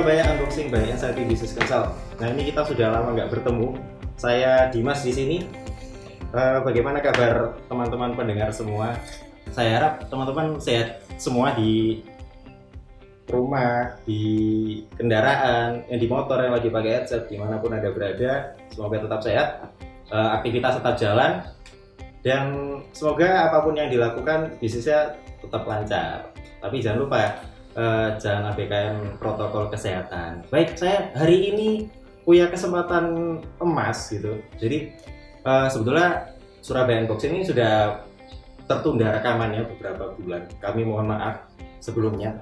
Surabaya Unboxing by Anxiety Business Consult. Nah ini kita sudah lama nggak bertemu. Saya Dimas di sini. Eh, bagaimana kabar teman-teman pendengar semua? Saya harap teman-teman sehat semua di rumah, di kendaraan, yang di motor yang lagi pakai headset, di mana pun ada berada. Semoga tetap sehat, eh, aktivitas tetap jalan, dan semoga apa pun yang dilakukan bisnisnya tetap lancar. Tapi jangan lupa eh, jangan abaikan protokol kesehatan. Baik, saya hari ini punya kesempatan emas gitu. Jadi eh, sebetulnya Surabaya Unboxing ini sudah tertunda rekamannya beberapa bulan. Kami mohon maaf sebelumnya.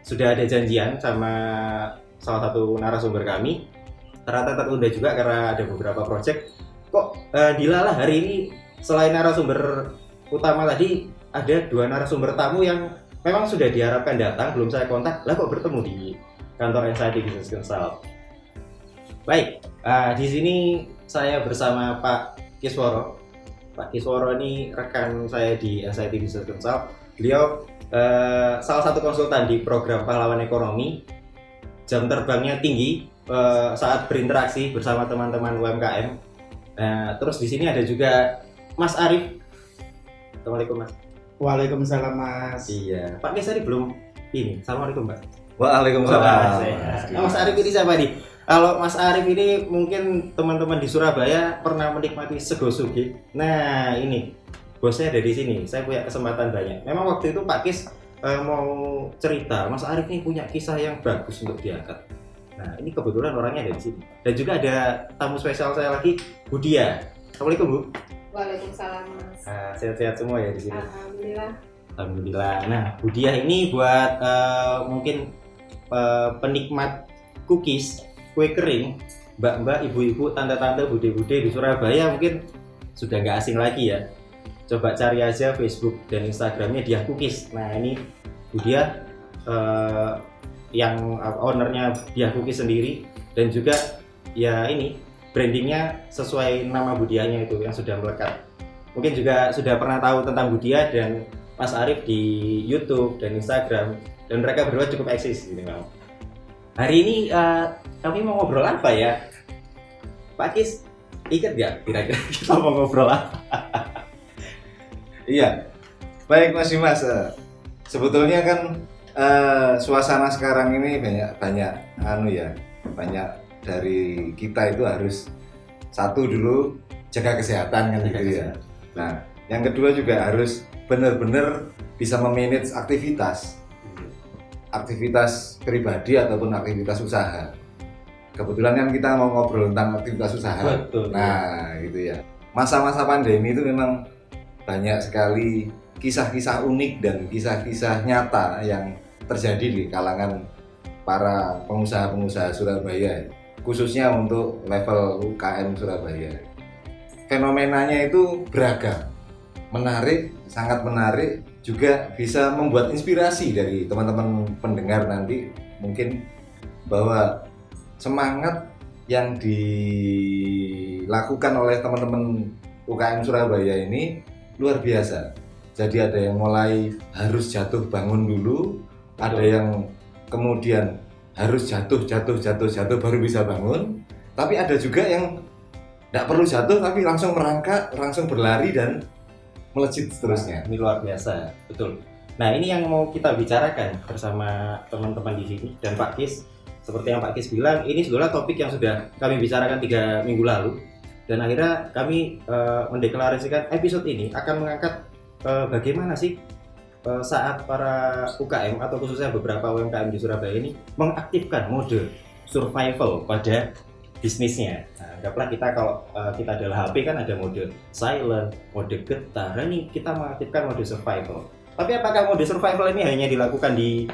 Sudah ada janjian sama salah satu narasumber kami. Ternyata tertunda juga karena ada beberapa project. Kok eh, dilalah hari ini selain narasumber utama tadi ada dua narasumber tamu yang memang sudah diharapkan datang belum saya kontak. Lah kok bertemu di kantor Anxiety Business Consult? Baik ah, di sini saya bersama Pak Kisworo. Pak Kisworo ini rekan saya di Anxiety Business Consult. Beliau eh, salah satu konsultan di program pahlawan ekonomi. Jam terbangnya tinggi eh, saat berinteraksi bersama teman-teman UMKM Nah, terus di sini ada juga Mas Arif. Assalamualaikum Mas. Waalaikumsalam Mas. Iya. Pak Kes tadi belum ini. Assalamualaikum Mbak. Waalaikumsalam. Nah, Mas Arif ini siapa nih? Kalau Mas Arif ini mungkin teman-teman di Surabaya pernah menikmati sego sugi. Nah ini bosnya ada di sini. Saya punya kesempatan banyak. Memang waktu itu Pak Kis eh, mau cerita, Mas Arif ini punya kisah yang bagus untuk diangkat. Nah ini kebetulan orangnya ada di sini. Dan juga ada tamu spesial saya lagi, Budia. Assalamualaikum Bu. Waalaikumsalam. Nah, sehat-sehat semua ya di sini. Alhamdulillah. Alhamdulillah. Nah, Budia ini buat eh, mungkin eh, penikmat cookies, kue kering, mbak-mbak, ibu-ibu, tante-tante, bude-bude di Surabaya mungkin sudah nggak asing lagi ya. Coba cari aja Facebook dan Instagramnya dia cookies. Nah ini Budia eh, yang ownernya dia cookies sendiri dan juga ya ini brandingnya sesuai nama Budianya itu yang sudah melekat. Mungkin juga sudah pernah tahu tentang Budia dan Mas Arif di YouTube dan Instagram dan mereka berdua cukup eksis gitu kan. Hari ini eh, kami mau ngobrol apa ya? Pak Kis, ingat nggak kira-kira kita mau ngobrol apa? Iya. Baik Mas Dimas. eh, Sebetulnya kan eh, suasana sekarang ini banyak banyak anu ya, banyak dari kita itu harus satu dulu jaga kesehatan kan Jaga gitu ya. Nah, yang kedua juga harus benar-benar bisa memanage aktivitas aktivitas pribadi ataupun aktivitas usaha. Kebetulan kan kita mau ngobrol tentang aktivitas usaha. Betul. Nah, gitu ya. Masa-masa pandemi itu memang banyak sekali kisah-kisah unik dan kisah-kisah nyata yang terjadi di kalangan para pengusaha-pengusaha Surabaya, khususnya untuk level UKM Surabaya. Fenomenanya itu beragam, menarik, sangat menarik, juga bisa membuat inspirasi dari teman-teman pendengar nanti. Mungkin bahwa semangat yang dilakukan oleh teman-teman UKM Surabaya ini luar biasa. Jadi ada yang mulai harus jatuh bangun dulu, ada yang kemudian harus jatuh jatuh jatuh jatuh baru bisa bangun, tapi ada juga yang tidak perlu jatuh tapi langsung merangkak, langsung berlari dan melejit seterusnya. Ini luar biasa, betul. Nah ini yang mau kita bicarakan bersama teman-teman di sini dan Pak Kis. Seperti yang Pak Kis bilang, ini sebetulnya topik yang sudah kami bicarakan tiga minggu lalu dan akhirnya kami eh, mendeklarasikan episode ini akan mengangkat eh, bagaimana sih eh, saat para UKM atau khususnya beberapa UMKM di Surabaya ini mengaktifkan mode survival pada bisnisnya. Nah, anggaplah kita kalau eh, kita adalah HP kan ada mode silent, mode getar. Nah, ini kita mengaktifkan mode survival. Tapi apakah mode survival ini hanya dilakukan di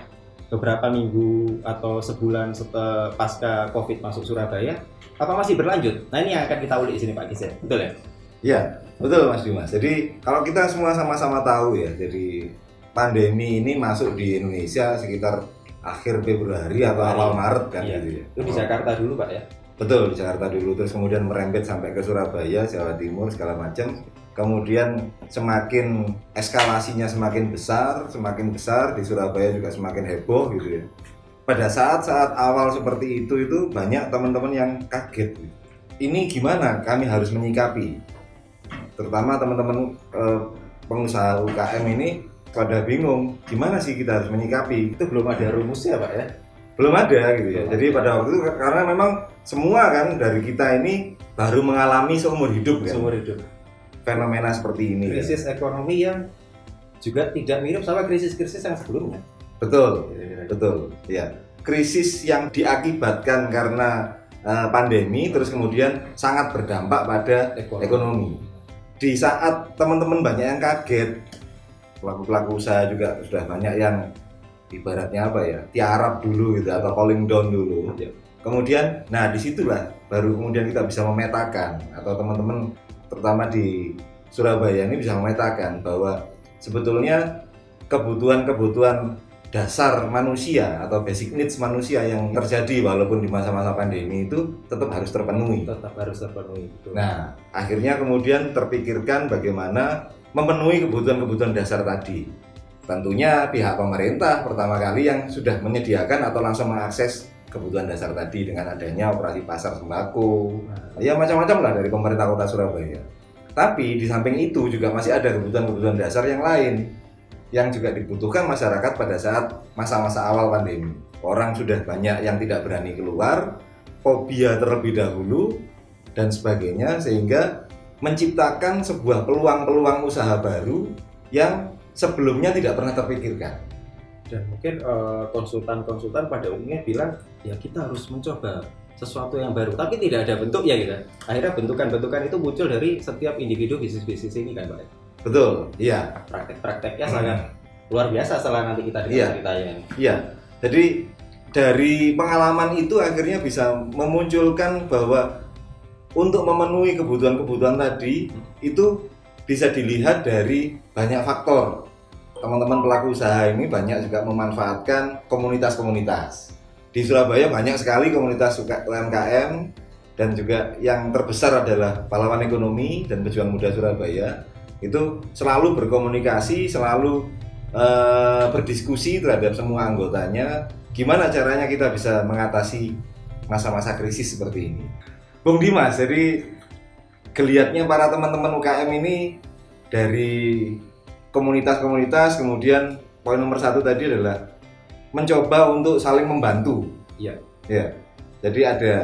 beberapa minggu atau sebulan setelah pasca COVID masuk Surabaya? Apa masih berlanjut? Nah ini yang akan kita ulik di sini Pak Kis ya, betul ya? Ya, betul Mas Dimas. Jadi kalau kita semua sama-sama tahu ya, jadi pandemi ini masuk di Indonesia sekitar akhir Februari atau awal Maret kan Iya. gitu ya. Itu di Jakarta dulu Pak ya? Betul Jakarta dulu terus kemudian merembet sampai ke Surabaya, Jawa Timur segala macam. Kemudian semakin eskalasinya semakin besar, semakin besar di Surabaya juga semakin heboh gitu ya. pada saat-saat awal seperti itu itu banyak teman-teman yang kaget. Ini gimana kami harus menyikapi? Terutama teman-teman eh, pengusaha UKM ini pada bingung gimana sih kita harus menyikapi. Itu belum ada rumusnya Pak ya? Belum ada gitu ya. Jadi pada waktu itu karena memang semua kan dari kita ini baru mengalami seumur hidup kan Seumur hidup. fenomena seperti ini. kan. Krisis ekonomi yang juga tidak mirip sama krisis-krisis yang sebelumnya. Betul. Betul, ya. Krisis yang diakibatkan karena eh, pandemi terus kemudian sangat berdampak pada ekonomi. Di saat teman-teman banyak yang kaget, pelaku-pelaku usaha juga sudah banyak yang ibaratnya apa ya, tiarap dulu gitu atau calling down dulu. Ya. Kemudian, nah di situlah baru kemudian kita bisa memetakan atau teman-teman terutama di Surabaya ini bisa memetakan bahwa sebetulnya kebutuhan-kebutuhan dasar manusia atau basic needs manusia yang terjadi walaupun di masa-masa pandemi itu tetap harus terpenuhi. Tetap harus terpenuhi. Betul. Nah, akhirnya kemudian terpikirkan bagaimana memenuhi kebutuhan-kebutuhan dasar tadi. Tentunya pihak pemerintah pertama kali yang sudah menyediakan atau langsung mengakses kebutuhan dasar tadi dengan adanya operasi pasar sembako, Nah, ya macam-macam lah dari pemerintah kota Surabaya. Tapi di samping itu juga masih ada kebutuhan-kebutuhan dasar yang lain yang juga dibutuhkan masyarakat pada saat masa-masa awal pandemi. Orang sudah banyak yang tidak berani keluar, fobia terlebih dahulu dan sebagainya sehingga menciptakan sebuah peluang-peluang usaha baru yang sebelumnya tidak pernah terpikirkan. dan mungkin eh, konsultan-konsultan pada umumnya bilang ya kita harus mencoba sesuatu yang baru tapi tidak ada bentuk ya gitu akhirnya bentukan-bentukan itu muncul dari setiap individu bisnis-bisnis ini kan Pak Betul, iya. praktek-prakteknya Hmm. sangat luar biasa setelah nanti kita dengar Iya. ceritanya ini. Iya, jadi dari pengalaman itu akhirnya bisa memunculkan bahwa untuk memenuhi kebutuhan-kebutuhan tadi itu bisa dilihat dari banyak faktor. Teman-teman pelaku usaha ini banyak juga memanfaatkan komunitas-komunitas. Di Surabaya banyak sekali komunitas UMKM dan juga yang terbesar adalah pahlawan ekonomi dan pejuang muda Surabaya itu selalu berkomunikasi, selalu eh, berdiskusi terhadap semua anggotanya gimana caranya kita bisa mengatasi masa-masa krisis seperti ini. Bung Dimas, jadi geliatnya para teman-teman UKM ini dari komunitas-komunitas kemudian poin nomor satu tadi adalah mencoba untuk saling membantu. Iya. Ya. Jadi ada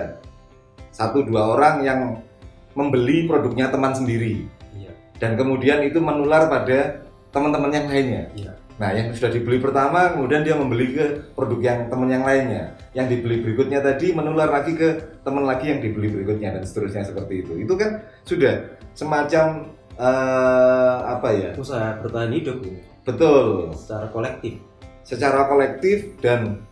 satu dua orang yang membeli produknya teman sendiri Iya. dan kemudian itu menular pada teman-teman yang lainnya. Iya. Nah, yang sudah dibeli pertama, kemudian dia membeli ke produk yang teman yang lainnya. Yang dibeli berikutnya tadi menular lagi ke teman lagi yang dibeli berikutnya dan seterusnya seperti itu. Itu kan sudah semacam eh, apa ya? Usaha bertahan hidup Betul, secara kolektif secara kolektif dan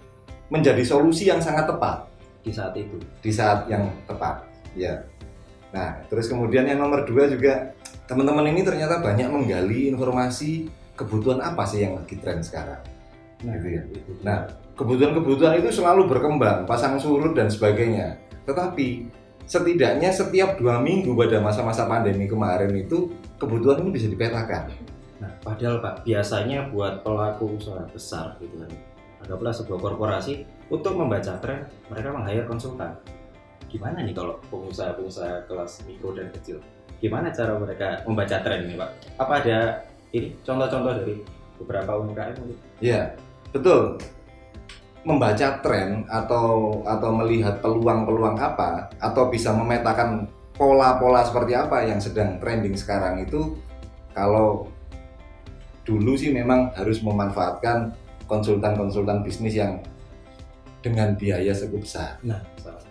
menjadi solusi yang sangat tepat di saat itu. di saat yang tepat. Ya. Nah, terus kemudian yang nomor dua juga teman-teman ini ternyata banyak menggali informasi kebutuhan apa sih yang lagi tren sekarang. Gitu ya. Nah, kebutuhan-kebutuhan itu selalu berkembang, pasang surut dan sebagainya. Tetapi setidaknya setiap dua minggu pada masa-masa pandemi kemarin itu kebutuhan ini bisa dipetakan. Nah, padahal Pak, biasanya buat pelaku usaha besar gitu kan, anggaplah sebuah korporasi untuk membaca tren, mereka meng-hire konsultan. Gimana nih kalau pengusaha-pengusaha kelas mikro dan kecil? Gimana cara mereka membaca tren ini Pak? Apa ada ini contoh-contoh dari beberapa UMKM mungkin? Ya, betul. Membaca tren atau atau melihat peluang-peluang apa atau bisa memetakan pola-pola seperti apa yang sedang trending sekarang itu kalau dulu sih memang harus memanfaatkan konsultan-konsultan bisnis yang dengan biaya cukup besar. Nah,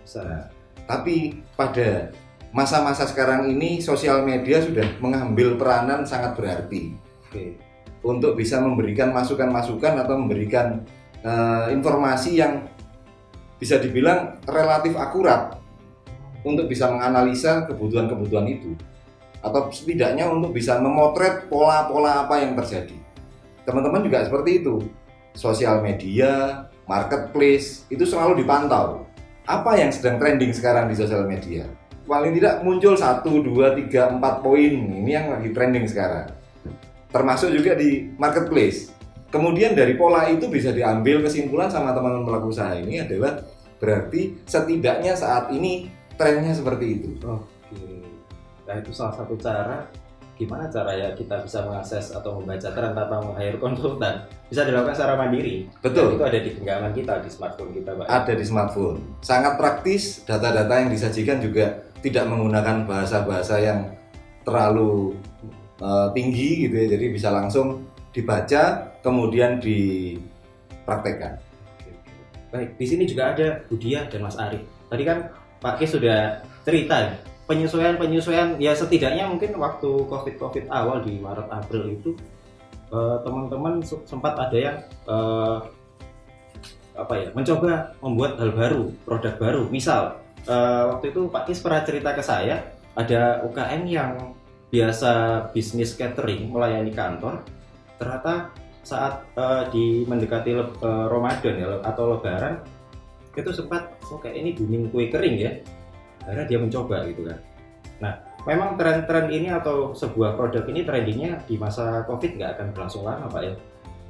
besar. Tapi pada masa-masa sekarang ini sosial media sudah mengambil peranan sangat berarti Oke. untuk bisa memberikan masukan-masukan atau memberikan eh, informasi yang bisa dibilang relatif akurat untuk bisa menganalisa kebutuhan-kebutuhan itu atau setidaknya untuk bisa memotret pola-pola apa yang terjadi. Teman-teman juga seperti itu. Sosial media, marketplace itu selalu dipantau. Apa yang sedang trending sekarang di sosial media? Paling tidak muncul 1, 2, 3, 4 poin. Ini yang lagi trending sekarang termasuk juga di marketplace. kemudian dari pola itu bisa diambil kesimpulan sama teman-teman pelaku usaha ini adalah berarti setidaknya saat ini trennya seperti itu. Oke. Nah itu salah satu cara gimana cara ya kita bisa mengakses atau membaca tren tanpa meng-hire konsultan bisa dilakukan secara mandiri. Betul. Dan itu ada di genggaman kita di smartphone kita, Pak. Ada di smartphone. Sangat praktis, data-data yang disajikan juga tidak menggunakan bahasa-bahasa yang terlalu uh, tinggi gitu ya. Jadi bisa langsung dibaca kemudian dipraktekkan. Baik, di sini juga ada Budia dan Mas Arif. Tadi kan Pak Kis sudah cerita penyesuaian-penyesuaian ya setidaknya mungkin waktu COVID-COVID awal di Maret April itu eh, teman-teman sempat ada yang eh, apa ya mencoba membuat hal baru, produk baru. Misal eh, waktu itu Pak Kis pernah cerita ke saya ada UKM yang biasa bisnis catering melayani kantor ternyata saat eh, di mendekati le- eh, Ramadan ya atau Lebaran itu sempat oh kayak ini booming kue kering ya. Akhirnya dia mencoba gitu kan. Nah memang tren-tren ini atau sebuah produk ini trendingnya di masa covid nggak akan berlangsung lama pak ya.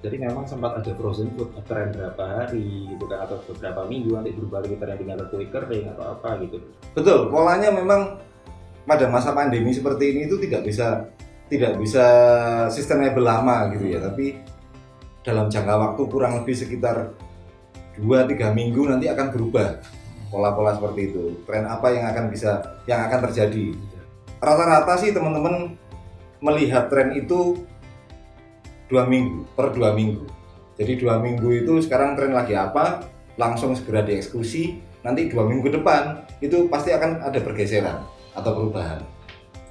Jadi memang sempat ada frozen food tren berapa hari gitu kan atau beberapa minggu nanti berubah lagi trending atau kue kering atau apa gitu. Betul, polanya memang pada masa pandemi seperti ini itu tidak bisa tidak bisa sustainable lama gitu ya, tapi dalam jangka waktu kurang lebih sekitar 2-3 minggu nanti akan berubah pola-pola seperti itu. Tren apa yang akan bisa yang akan terjadi? Rata-rata sih teman-teman melihat tren itu dua minggu per dua minggu. Jadi dua minggu itu sekarang tren lagi apa, langsung segera dieksekusi. Nanti dua minggu depan itu pasti akan ada pergeseran atau perubahan.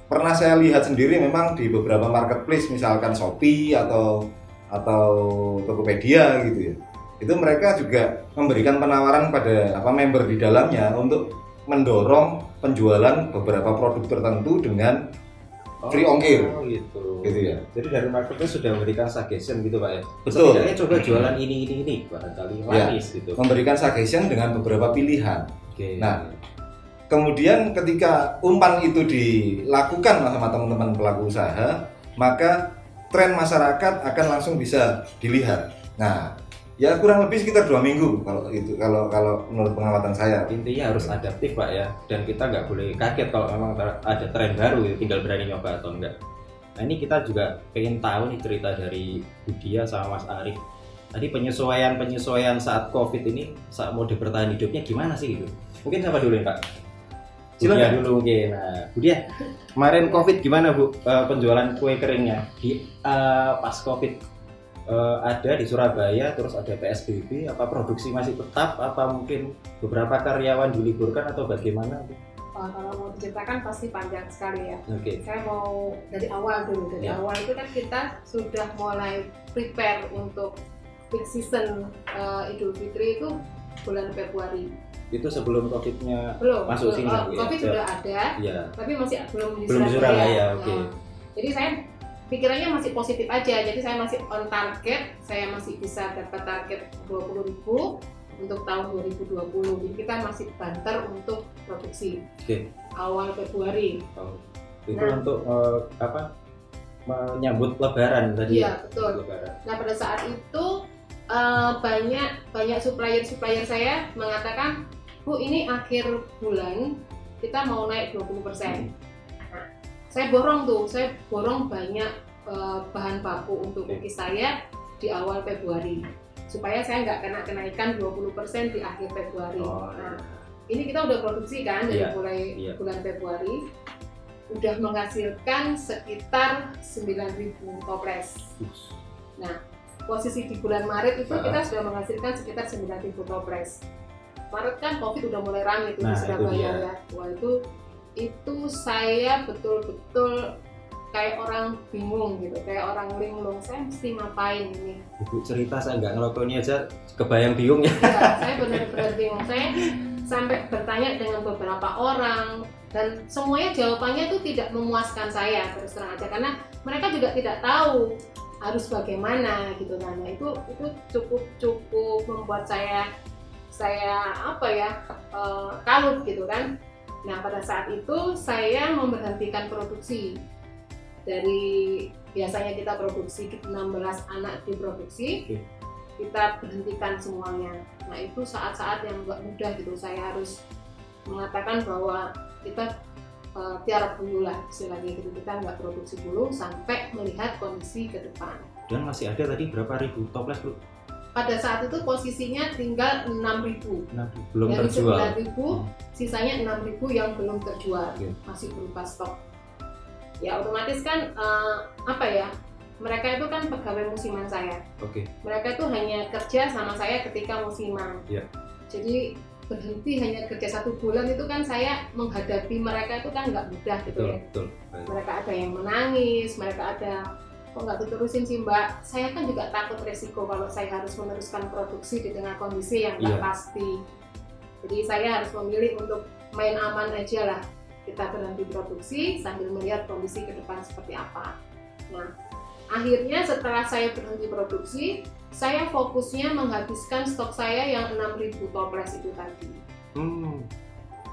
Pernah saya lihat sendiri memang di beberapa marketplace misalkan Shopee atau atau Tokopedia gitu ya. Itu mereka juga memberikan penawaran pada apa member di dalamnya untuk mendorong penjualan beberapa produk tertentu dengan Free ongkir. oh, gitu gitu ya. jadi dari marketplace sudah memberikan suggestion gitu pak ya Betul. setidaknya coba jualan ini ini ini barangkali Ya. laris gitu Memberikan suggestion dengan beberapa pilihan. oke Nah, Kemudian ketika umpan itu dilakukan sama teman-teman pelaku usaha, maka tren masyarakat akan langsung bisa dilihat. Nah, ya kurang lebih sekitar dua minggu kalau itu kalau kalau menurut pengamatan saya. intinya harus adaptif pak ya. Dan kita nggak boleh kaget kalau memang ada tren baru ya, tinggal berani nyoba atau enggak. Nah ini kita juga pengen tahu nih cerita dari Budia sama Mas Arif. Tadi penyesuaian penyesuaian saat covid ini saat mode bertahan hidupnya gimana sih gitu? Mungkin siapa dulu ya pak Silakan. dulu mungkin nah Budia kemarin covid gimana bu Eh, penjualan kue keringnya di eh, pas covid eh, ada di Surabaya terus ada PSBB apa produksi masih tetap apa mungkin beberapa karyawan diliburkan atau bagaimana Uh, kalau mau diceritakan pasti panjang sekali ya. oke Saya mau dari awal dulu. Dari Ya. awal itu kan kita sudah mulai prepare untuk peak season uh, Idul Fitri itu bulan Februari. Itu sebelum covidnya Belum. Masuk belum. sini, Uh, Bu, ya? Covid Ya. sudah ada, ya tapi masih belum di belum di Surabaya oke Nah, Jadi saya pikirannya masih positif aja. Jadi saya masih on target. Saya masih bisa dapat target 20.000 untuk tahun 2020. Jadi kita masih banter untuk produksi Oke. awal Februari. Oh, itu Nah. untuk eh, apa menyambut Lebaran tadi Iya, ya betul. Lebaran Nah pada saat itu eh, banyak banyak supplier supplier saya mengatakan, Bu ini akhir bulan kita mau naik 20%. Nah, saya borong tuh, saya borong banyak eh, bahan baku untuk cookies saya di awal Februari supaya saya nggak kena kenaikan 20% di akhir Februari. Oh, Nah, ini kita udah produksi kan dari Iya, mulai iya. bulan Februari udah menghasilkan sekitar 9.000 toples. Posisi di bulan Maret itu kita sudah menghasilkan sekitar 9.000 toples. Maret kan Covid udah mulai ramai tuh Nah, di itu Surabaya ya. Wah itu itu saya betul-betul kayak orang bingung gitu, kayak orang linglung. Saya mesti ngapain ini? ibu cerita saya nggak ngelakoni aja kebayang bingung ya Ya, saya benar-benar bingung. Saya sampai bertanya dengan beberapa orang dan semuanya jawabannya itu tidak memuaskan saya terus terang aja karena mereka juga tidak tahu harus bagaimana gitu kan. Nah, itu itu cukup cukup membuat saya saya apa ya eh, kalut gitu kan. Nah pada saat itu saya memberhentikan produksi. Dari biasanya kita produksi 16 anak diproduksi kita berhentikan semuanya. Nah itu saat-saat yang nggak mudah gitu. Saya harus mengatakan bahwa kita uh, tiarap dulu lah istilahnya gitu. Kita nggak produksi dulu sampai melihat kondisi ke depan. Dan masih ada tadi berapa ribu toples bu? Pada saat itu posisinya tinggal 6.000 Nah, belum dari terjual. 9.000 Hmm. sisanya 6.000 yang belum terjual Oke. masih berupa stok ya otomatis kan eh, apa ya mereka itu kan pegawai musiman saya Oke. mereka itu hanya kerja sama saya ketika musiman Iya. jadi berhenti hanya kerja satu bulan itu kan saya menghadapi mereka itu kan nggak mudah gitu Betul ya betul. Mereka ada yang menangis mereka ada kok nggak diterusin sih mbak? Saya kan juga takut resiko kalau saya harus meneruskan produksi di tengah kondisi yang nggak Iya. pasti. Jadi saya harus memilih untuk main aman aja lah. Kita berhenti produksi sambil melihat kondisi ke depan seperti apa. Nah akhirnya setelah saya berhenti produksi saya fokusnya menghabiskan stok saya yang 6000 toples itu tadi. Hmm.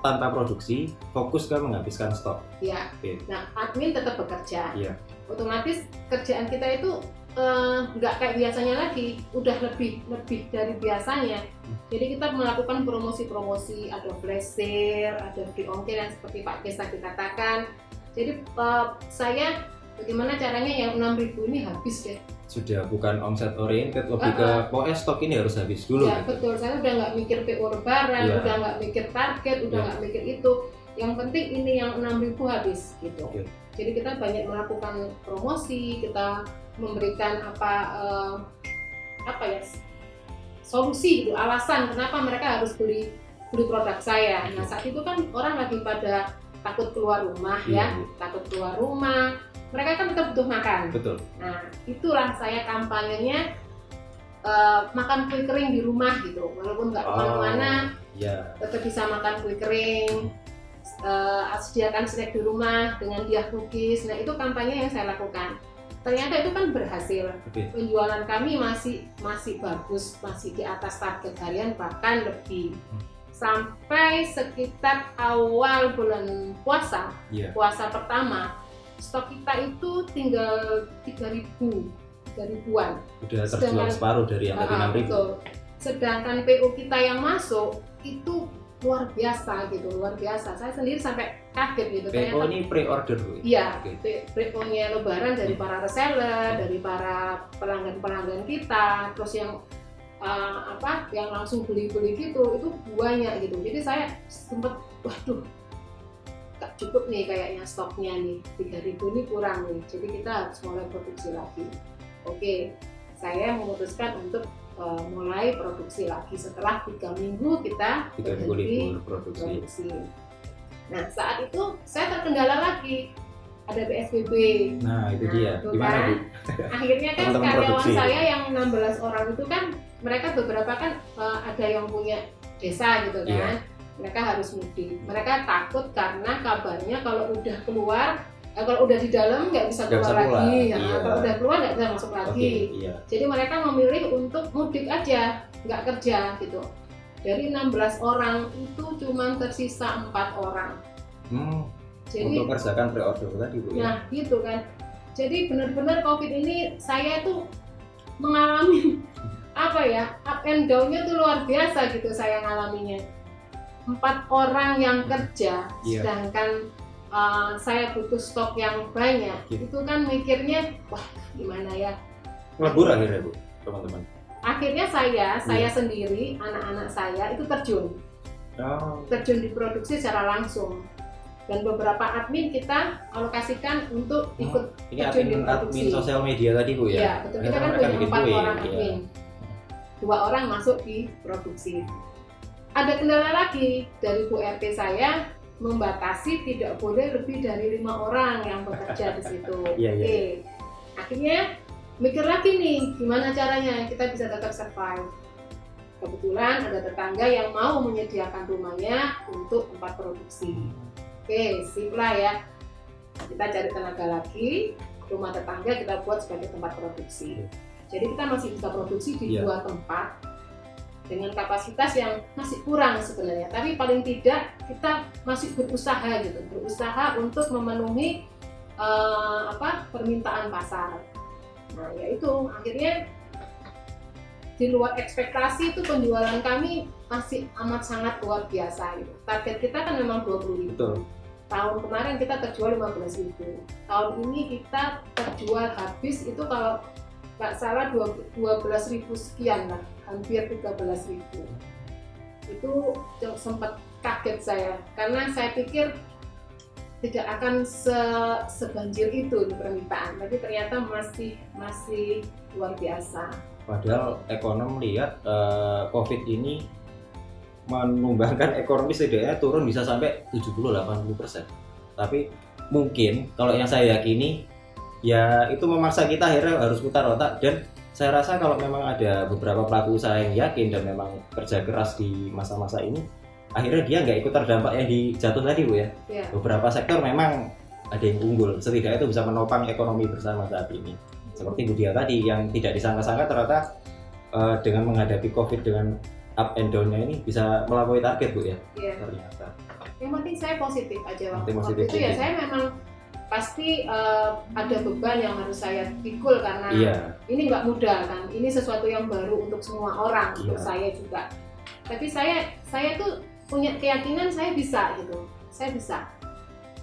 Tanpa produksi, fokus ke menghabiskan stok. Ya, Oke. nah admin tetap bekerja. Iya. Otomatis kerjaan kita itu eh, nggak kayak biasanya lagi, udah lebih lebih dari biasanya. Hmm. Jadi kita melakukan promosi-promosi, ada flash sale, ada free ongkir yang seperti Pak Kes tadi katakan. Jadi eh, saya bagaimana caranya yang 6.000 ini habis deh. Sudah bukan omset oriented, lebih ke Ah, pokoknya stok ini harus habis dulu. ya gitu. betul, saya udah nggak mikir PO lebaran, Iya. udah nggak mikir target, udah Iya. nggak mikir itu. Yang penting ini yang 6.000 habis gitu. Oke. Jadi kita banyak melakukan promosi, kita memberikan apa eh, apa ya solusi gitu, alasan kenapa mereka harus beli beli produk saya. Nah saat itu kan orang lagi pada takut keluar rumah ya, Iya, takut keluar rumah. Mereka kan tetap butuh makan. Betul. Nah itulah saya kampanyenya eh, makan kue kering di rumah gitu, walaupun nggak Oh. ke mana-mana Ya. tetap bisa makan kue kering eh, sediakan snack di rumah dengan dia cookies nah itu kampanye yang saya lakukan ternyata itu kan berhasil Oke. penjualan kami masih masih bagus masih di atas target harian bahkan lebih Hmm. sampai sekitar awal bulan puasa Iya. puasa pertama stok kita itu tinggal 3000 3000-an Udah terjual Sedangkan- separuh dari yang tadi Ah, 6000. betul. Sedangkan PO kita yang masuk itu luar biasa gitu, luar biasa. Saya sendiri sampai kaget gitu. PO Ternyata ini pre-order Bu. Iya, Oke. PO-nya lebaran dari para reseller, dari para pelanggan-pelanggan kita, terus yang uh, apa, yang langsung beli-beli gitu, itu banyak gitu. Jadi saya sempat, waduh, gak cukup nih kayaknya stoknya nih, 3000 ini kurang nih. Jadi kita harus mulai produksi lagi. Oke, saya memutuskan untuk uh, mulai produksi lagi setelah tiga minggu kita Tiga minggu berhenti libur produksi. produksi. Nah saat itu saya terkendala lagi ada PSBB. Nah itu Nah, dia. itu Gimana kan. Bu? Akhirnya kan Teman-teman karyawan produksi. saya yang 16 orang itu kan mereka beberapa kan eh, ada yang punya desa gitu kan. Iya. Mereka harus mudik. Mereka takut karena kabarnya kalau udah keluar eh, kalau udah di dalam nggak bisa keluar bisa lagi, ya. iya. kalau udah keluar nggak bisa masuk lagi. Iya. Jadi mereka memilih untuk mudik aja, nggak kerja gitu. Dari 16 orang itu cuma tersisa empat orang. Hmm, Jadi untuk kerjakan pre-order tadi Bu ya. Nah, gitu kan. Jadi benar-benar COVID ini saya tuh mengalami apa ya up and down-nya tuh luar biasa gitu saya ngalaminya. Empat orang yang kerja, Iya. sedangkan uh, saya butuh stok yang banyak. Iya. Itu kan mikirnya, wah gimana ya? Ngelebur akhirnya Bu, teman-teman. Akhirnya saya, saya Iya. sendiri, anak-anak saya itu terjun, Oh, terjun di produksi secara langsung. Dan beberapa admin kita alokasikan untuk ikut ini Terjun admin admin produksi. sosial media tadi Bu ya. Iya, betul. Kita kan punya empat orang iya. admin. Dua orang masuk di produksi. Ada kendala lagi dari Bu RT saya membatasi tidak boleh lebih dari lima orang yang bekerja di situ. Iya, iya. Oke. Akhirnya mikir lagi nih gimana caranya kita bisa tetap survive. Kebetulan ada tetangga yang mau menyediakan rumahnya untuk tempat produksi. Oke, sip lah ya. Kita cari tenaga lagi, rumah tetangga kita buat sebagai tempat produksi. Jadi kita masih bisa produksi di Iya. dua tempat dengan kapasitas yang masih kurang sebenarnya. Tapi paling tidak kita masih berusaha gitu, berusaha untuk memenuhi eh, apa permintaan pasar. Nah, ya itu akhirnya di luar ekspektasi itu penjualan kami masih amat sangat luar biasa gitu. Target kita kan memang 20 ribu. Betul. Tahun kemarin kita terjual 15 ribu. Tahun ini kita terjual habis itu kalau nggak salah 12 ribu sekian lah, hampir 13 ribu. Itu sempat kaget saya karena saya pikir tidak akan se sebanjir itu di permintaan, tapi ternyata masih masih luar biasa. Padahal ekonom lihat eh, COVID ini menumbangkan ekonomi setidaknya turun bisa sampai 70-80 persen. Tapi mungkin kalau yang saya yakini ya itu memaksa kita akhirnya harus putar otak. Dan saya rasa kalau memang ada beberapa pelaku usaha yang yakin dan memang kerja keras di masa-masa ini akhirnya dia nggak ikut terdampak yang di jatuh tadi bu ya. Ya. beberapa sektor memang ada yang unggul. Setidaknya itu bisa menopang ekonomi bersama saat ini. Seperti Bu Dia tadi yang tidak disangka-sangka ternyata eh, dengan menghadapi COVID dengan up and down-nya ini bisa melampaui target Bu ya Iya. ternyata. Yang penting saya positif aja waktu, waktu itu ya. saya memang pasti eh, ada beban yang harus saya pikul karena iya. ini nggak mudah kan. Ini sesuatu yang baru untuk semua orang untuk Iya. saya juga. Tapi saya saya tuh punya keyakinan saya bisa gitu. Saya bisa.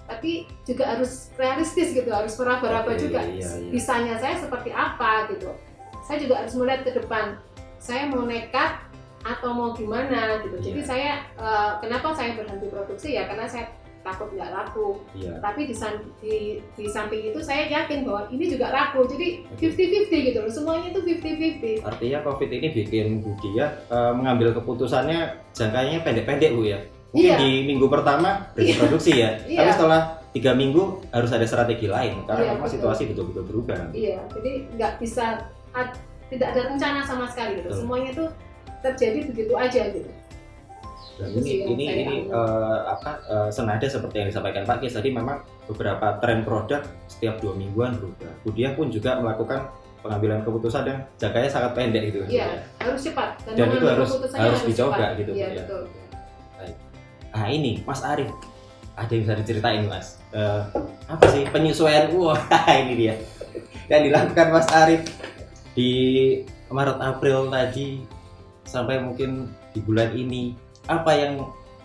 Tapi juga harus realistis gitu harus meraba-raba Oke, juga iya, iya. bisanya saya seperti apa gitu. Saya juga harus melihat ke depan saya mau nekat atau mau gimana gitu. Jadi Iya. saya eh, kenapa saya berhenti produksi? Ya karena saya takut nggak laku iya tapi di, di, di samping itu saya yakin bahwa ini juga laku jadi Oke. 50-50 gitu loh semuanya itu 50-50 artinya COVID ini bikin Bu Dia eh, mengambil keputusannya jangkanya pendek-pendek Bu ya mungkin Iya. di minggu pertama berhenti Iya. produksi ya Iya. tapi setelah tiga minggu harus ada strategi lain karena Iya, memang betul. situasi betul-betul berubah iya jadi nggak bisa tidak ada rencana sama sekali gitu Betul. semuanya itu terjadi begitu aja gitu Dan Itu ini ini ini eh, apa eh, senada seperti yang disampaikan Pak Kis tadi memang beberapa tren produk setiap dua mingguan berubah. Budia pun juga melakukan pengambilan keputusan yang jangkanya sangat pendek gitu. iya harus cepat Dan itu mengambil harus- harus dicoba cepat. gitu, iya ya. betul Nah ini Mas Arif ada yang bisa diceritain Mas? Eh, apa sih penyesuaian? Wah ini dia yang dilakukan Mas Arif di Maret April tadi sampai mungkin di bulan ini apa yang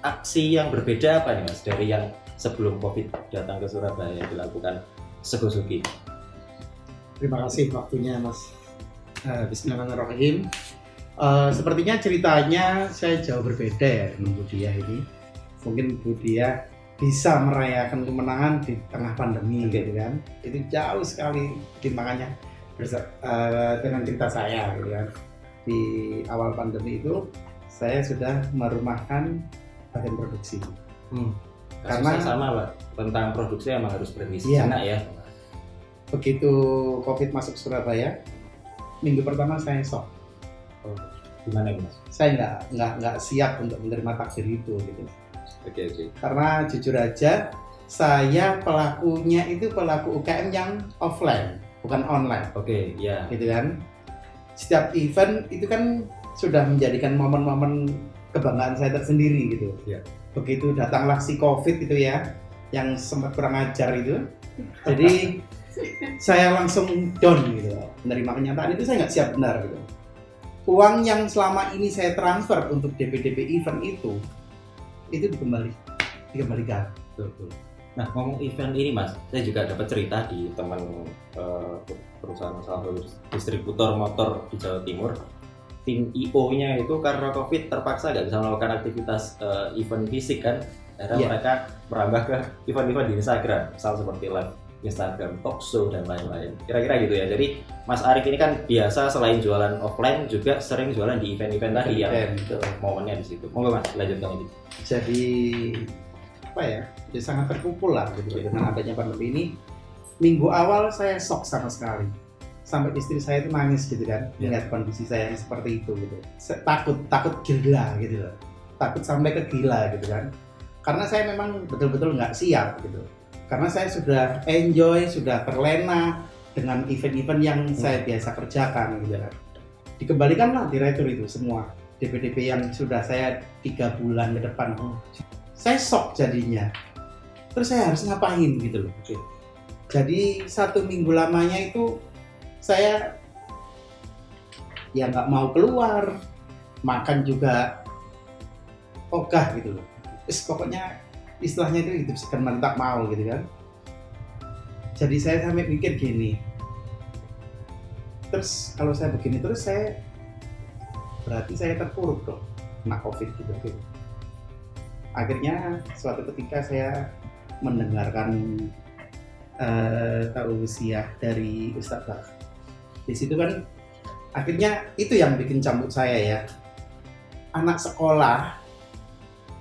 aksi yang berbeda apa nih Mas dari yang sebelum COVID datang ke Surabaya dilakukan Segosuki? Terima kasih waktunya Mas. Eh, Bismillahirrahmanirrahim. Eh, sepertinya ceritanya saya jauh berbeda ya dengan Budia ini. Mungkin Budia bisa merayakan kemenangan di tengah pandemi Oke. gitu kan. Itu jauh sekali timbangannya bersa- eh, dengan cerita saya gitu kan. Di awal pandemi itu saya sudah merumahkan bagian produksi. Hmm. Karena- sama Pak tentang produksi emang harus berhenti Iya. ya. Begitu COVID masuk Surabaya, minggu pertama saya shock. Gimana ini, Mas? saya nggak nggak nggak siap untuk menerima takdir itu gitu Oke oke. karena jujur aja saya pelakunya itu pelaku UKM yang offline bukan online Oke, ya. gitu kan setiap event itu kan sudah menjadikan momen-momen kebanggaan saya tersendiri gitu Iya. begitu datanglah si covid itu ya yang sempat kurang ajar itu jadi saya langsung down gitu menerima kenyataan itu saya nggak siap benar gitu uang yang selama ini saya transfer untuk DP-DP event itu itu dikembali dikembalikan Betul, betul. Nah ngomong event ini mas, saya juga dapat cerita di teman eh, perusahaan salah satu distributor motor di Jawa Timur. Tim IO-nya itu karena COVID terpaksa nggak bisa melakukan aktivitas eh, event fisik kan, akhirnya Iya. mereka merambah ke event-event di Instagram, misal seperti live Instagram, talk show dan lain-lain. Kira-kira gitu ya. Jadi Mas Arief ini kan biasa selain jualan offline juga sering jualan di event-event tadi yang Event, betul. momennya di situ. Monggo Mas, lanjutkan ini. jadi apa ya jadi sangat terkumpul lah gitu dengan adanya pandemi ini minggu awal saya shock sama sekali sampai istri saya itu nangis gitu kan Ya. melihat kondisi saya yang seperti itu gitu. Takut takut gila gitu loh. Takut sampai ke gila gitu kan. Karena saya memang betul-betul nggak siap gitu. Karena saya sudah enjoy sudah terlena dengan event-event yang saya biasa kerjakan gitu kan. Dikembalikanlah direktur itu semua. DP-DP yang sudah saya tiga bulan ke depan. Saya shock jadinya. Terus saya harus ngapain gitu loh jadi satu minggu lamanya itu saya ya nggak mau keluar makan juga ogah gitu loh. Terus pokoknya istilahnya itu hidup sekedar tak mau gitu kan. Jadi saya sampai mikir gini terus kalau saya begini terus saya berarti saya terpuruk dong kena covid gitu gitu akhirnya suatu ketika saya mendengarkan uh, tausiah dari Ustadz Bak di situ kan akhirnya itu yang bikin cambuk saya ya anak sekolah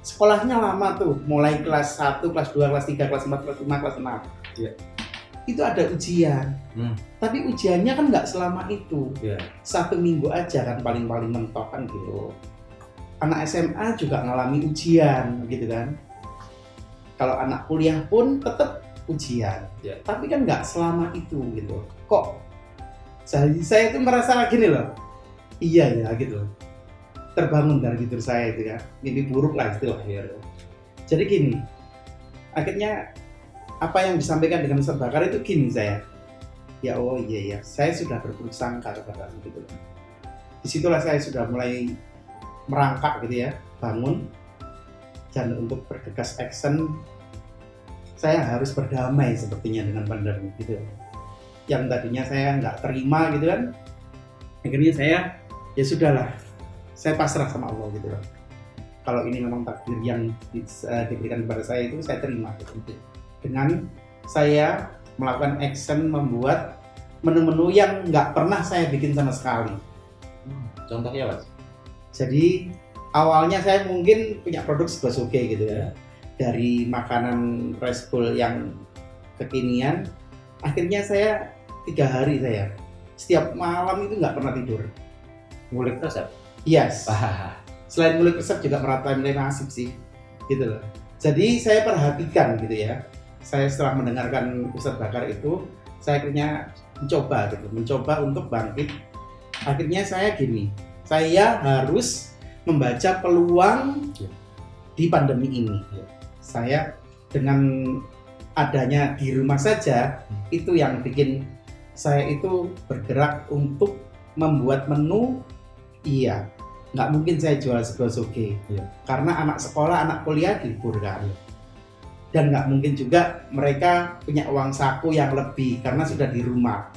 sekolahnya lama tuh mulai kelas 1, kelas 2, kelas 3, kelas 4, kelas 5, kelas 6 Iya. itu ada ujian Hmm. tapi ujiannya kan nggak selama itu Iya. satu minggu aja kan paling-paling mentok kan gitu anak SMA juga ngalami ujian gitu kan kalau anak kuliah pun tetap ujian Ya. tapi kan nggak selama itu gitu kok jadi saya itu merasa gini loh. Iya ya gitu terbangun dari tidur saya itu kan mimpi buruk lah istilahnya jadi gini akhirnya apa yang disampaikan dengan Ustaz Bakar itu gini saya. Ya oh iya ya saya sudah berburuk sangka kepada gitu di situlah saya sudah mulai merangkak gitu ya bangun. Dan untuk bergegas action saya harus berdamai sepertinya dengan pandemi gitu yang tadinya saya nggak terima gitu kan akhirnya saya ya sudahlah saya pasrah sama Allah gitu loh kalau ini memang takdir yang di- eh, diberikan kepada saya itu saya terima gitu. dengan saya melakukan action membuat menu-menu yang nggak pernah saya bikin sama sekali Hmm. Contohnya mas? jadi awalnya saya mungkin punya produk sebasoge gitu ya dari makanan rice bowl yang kekinian akhirnya saya tiga hari saya setiap malam itu nggak pernah tidur Ngulik resep? yes Wah. selain ngulik resep juga meratain nilai nasib sih gitu loh jadi saya perhatikan gitu ya saya setelah mendengarkan Ustadz Bakar itu saya akhirnya mencoba gitu mencoba untuk bangkit akhirnya saya gini saya harus membaca peluang Ya. di pandemi ini Ya. saya dengan adanya di rumah saja Hmm. itu yang bikin saya itu bergerak untuk membuat menu iya nggak mungkin saya jual segosoge Iya. karena anak sekolah anak kuliah libur kan Iya. dan nggak mungkin juga mereka punya uang saku yang lebih karena sudah di rumah